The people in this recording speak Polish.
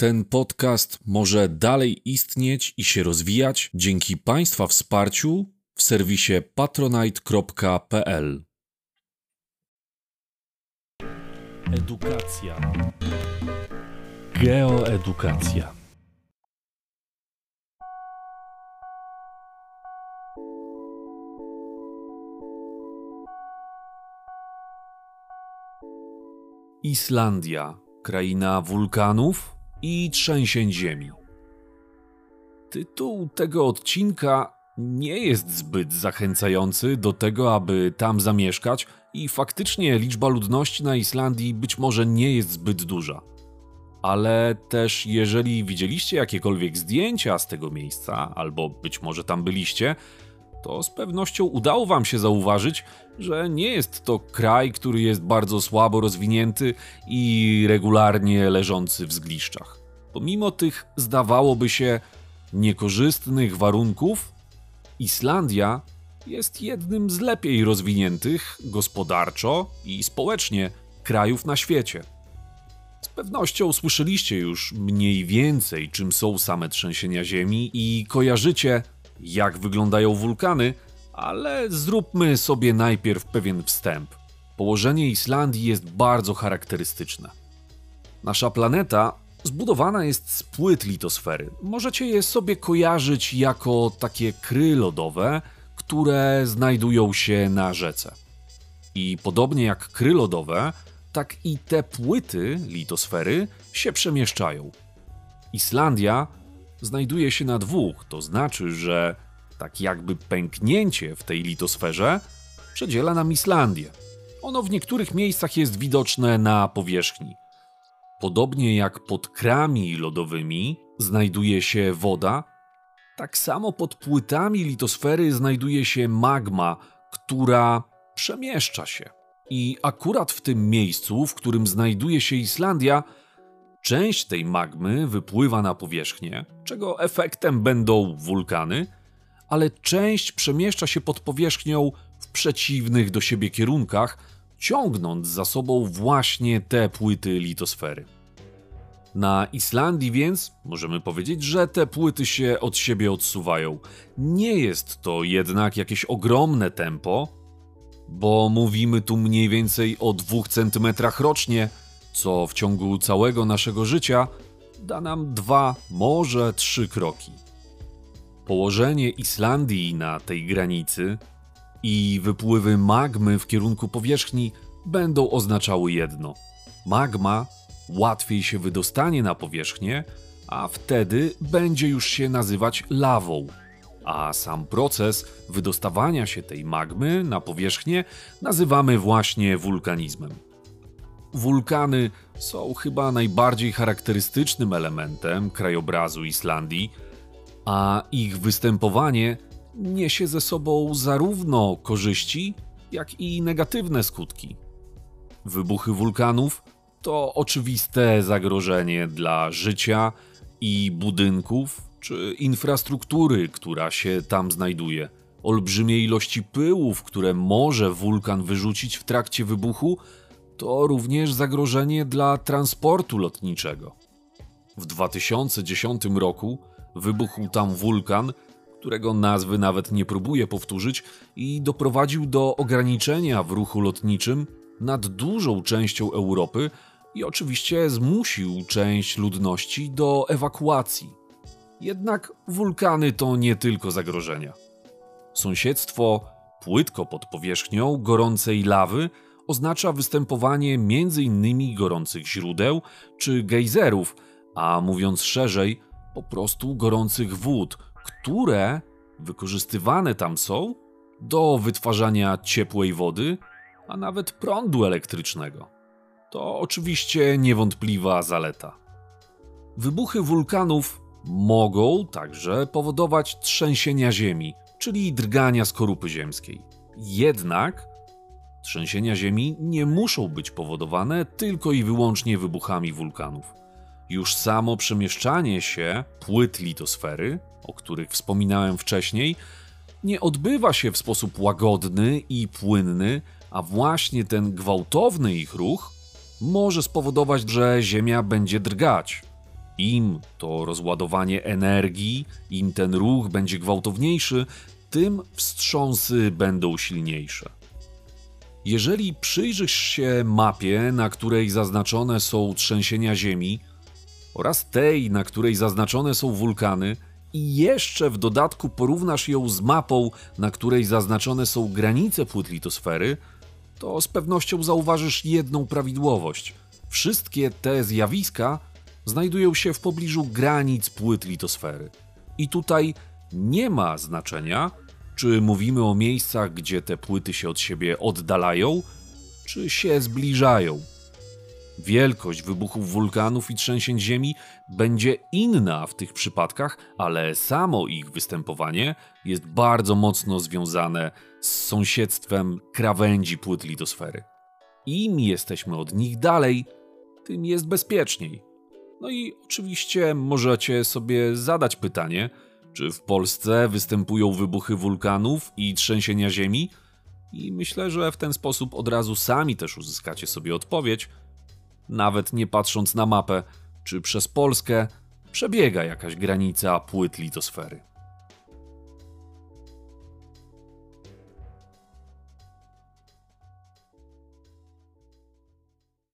Ten podcast może dalej istnieć i się rozwijać dzięki Państwa wsparciu w serwisie patronite.pl. Edukacja. Geoedukacja. Islandia, kraina wulkanów i trzęsień ziemi. Tytuł tego odcinka nie jest zbyt zachęcający do tego, aby tam zamieszkać, i faktycznie liczba ludności na Islandii być może nie jest zbyt duża. Ale też, jeżeli widzieliście jakiekolwiek zdjęcia z tego miejsca, albo być może tam byliście, to z pewnością udało Wam się zauważyć, że nie jest to kraj, który jest bardzo słabo rozwinięty i regularnie leżący w zgliszczach. Pomimo tych, zdawałoby się, niekorzystnych warunków, Islandia jest jednym z lepiej rozwiniętych gospodarczo i społecznie krajów na świecie. Z pewnością słyszeliście już mniej więcej, czym są same trzęsienia ziemi i kojarzycie, jak wyglądają wulkany, ale zróbmy sobie najpierw pewien wstęp. Położenie Islandii jest bardzo charakterystyczne. Nasza planeta zbudowana jest z płyt litosfery. Możecie je sobie kojarzyć jako takie kry lodowe, które znajdują się na rzece. I podobnie jak kry lodowe, tak i te płyty litosfery się przemieszczają. Islandia znajduje się na dwóch, to znaczy, że tak jakby pęknięcie w tej litosferze przedziela nam Islandię. Ono w niektórych miejscach jest widoczne na powierzchni. Podobnie jak pod krami lodowymi znajduje się woda, tak samo pod płytami litosfery znajduje się magma, która przemieszcza się. I akurat w tym miejscu, w którym znajduje się Islandia, część tej magmy wypływa na powierzchnię, czego efektem będą wulkany, ale część przemieszcza się pod powierzchnią w przeciwnych do siebie kierunkach, ciągnąc za sobą właśnie te płyty litosfery. Na Islandii więc możemy powiedzieć, że te płyty się od siebie odsuwają. Nie jest to jednak jakieś ogromne tempo, bo mówimy tu mniej więcej o 2 cm rocznie, co w ciągu całego naszego życia da nam dwa, może trzy kroki. Położenie Islandii na tej granicy i wypływy magmy w kierunku powierzchni będą oznaczały jedno: magma łatwiej się wydostanie na powierzchnię, a wtedy będzie już się nazywać lawą. A sam proces wydostawania się tej magmy na powierzchnię nazywamy właśnie wulkanizmem. Wulkany są chyba najbardziej charakterystycznym elementem krajobrazu Islandii, a ich występowanie niesie ze sobą zarówno korzyści, jak i negatywne skutki. Wybuchy wulkanów to oczywiste zagrożenie dla życia i budynków czy infrastruktury, która się tam znajduje. Olbrzymie ilości pyłów, które może wulkan wyrzucić w trakcie wybuchu, to również zagrożenie dla transportu lotniczego. W 2010 roku wybuchł tam wulkan, którego nazwy nawet nie próbuję powtórzyć, i doprowadził do ograniczenia w ruchu lotniczym nad dużą częścią Europy i oczywiście zmusił część ludności do ewakuacji. Jednak wulkany to nie tylko zagrożenia. Sąsiedztwo płytko pod powierzchnią gorącej lawy oznacza występowanie m.in. gorących źródeł czy gejzerów, a mówiąc szerzej, po prostu gorących wód, które wykorzystywane tam są do wytwarzania ciepłej wody, a nawet prądu elektrycznego. To oczywiście niewątpliwa zaleta. Wybuchy wulkanów mogą także powodować trzęsienia ziemi, czyli drgania skorupy ziemskiej. Jednak trzęsienia ziemi nie muszą być powodowane tylko i wyłącznie wybuchami wulkanów. Już samo przemieszczanie się płyt litosfery, o których wspominałem wcześniej, nie odbywa się w sposób łagodny i płynny, a właśnie ten gwałtowny ich ruch może spowodować, że Ziemia będzie drgać. Im to rozładowanie energii, im ten ruch będzie gwałtowniejszy, tym wstrząsy będą silniejsze. Jeżeli przyjrzysz się mapie, na której zaznaczone są trzęsienia ziemi, oraz tej, na której zaznaczone są wulkany, i jeszcze w dodatku porównasz ją z mapą, na której zaznaczone są granice płyt litosfery, to z pewnością zauważysz jedną prawidłowość. Wszystkie te zjawiska znajdują się w pobliżu granic płyt litosfery. I tutaj nie ma znaczenia, czy mówimy o miejscach, gdzie te płyty się od siebie oddalają, czy się zbliżają. Wielkość wybuchów wulkanów i trzęsień ziemi będzie inna w tych przypadkach, ale samo ich występowanie jest bardzo mocno związane z sąsiedztwem krawędzi płyt litosfery. Im jesteśmy od nich dalej, tym jest bezpieczniej. No i oczywiście możecie sobie zadać pytanie, czy w Polsce występują wybuchy wulkanów i trzęsienia ziemi? I myślę, że w ten sposób od razu sami też uzyskacie sobie odpowiedź, nawet nie patrząc na mapę, czy przez Polskę przebiega jakaś granica płyt litosfery.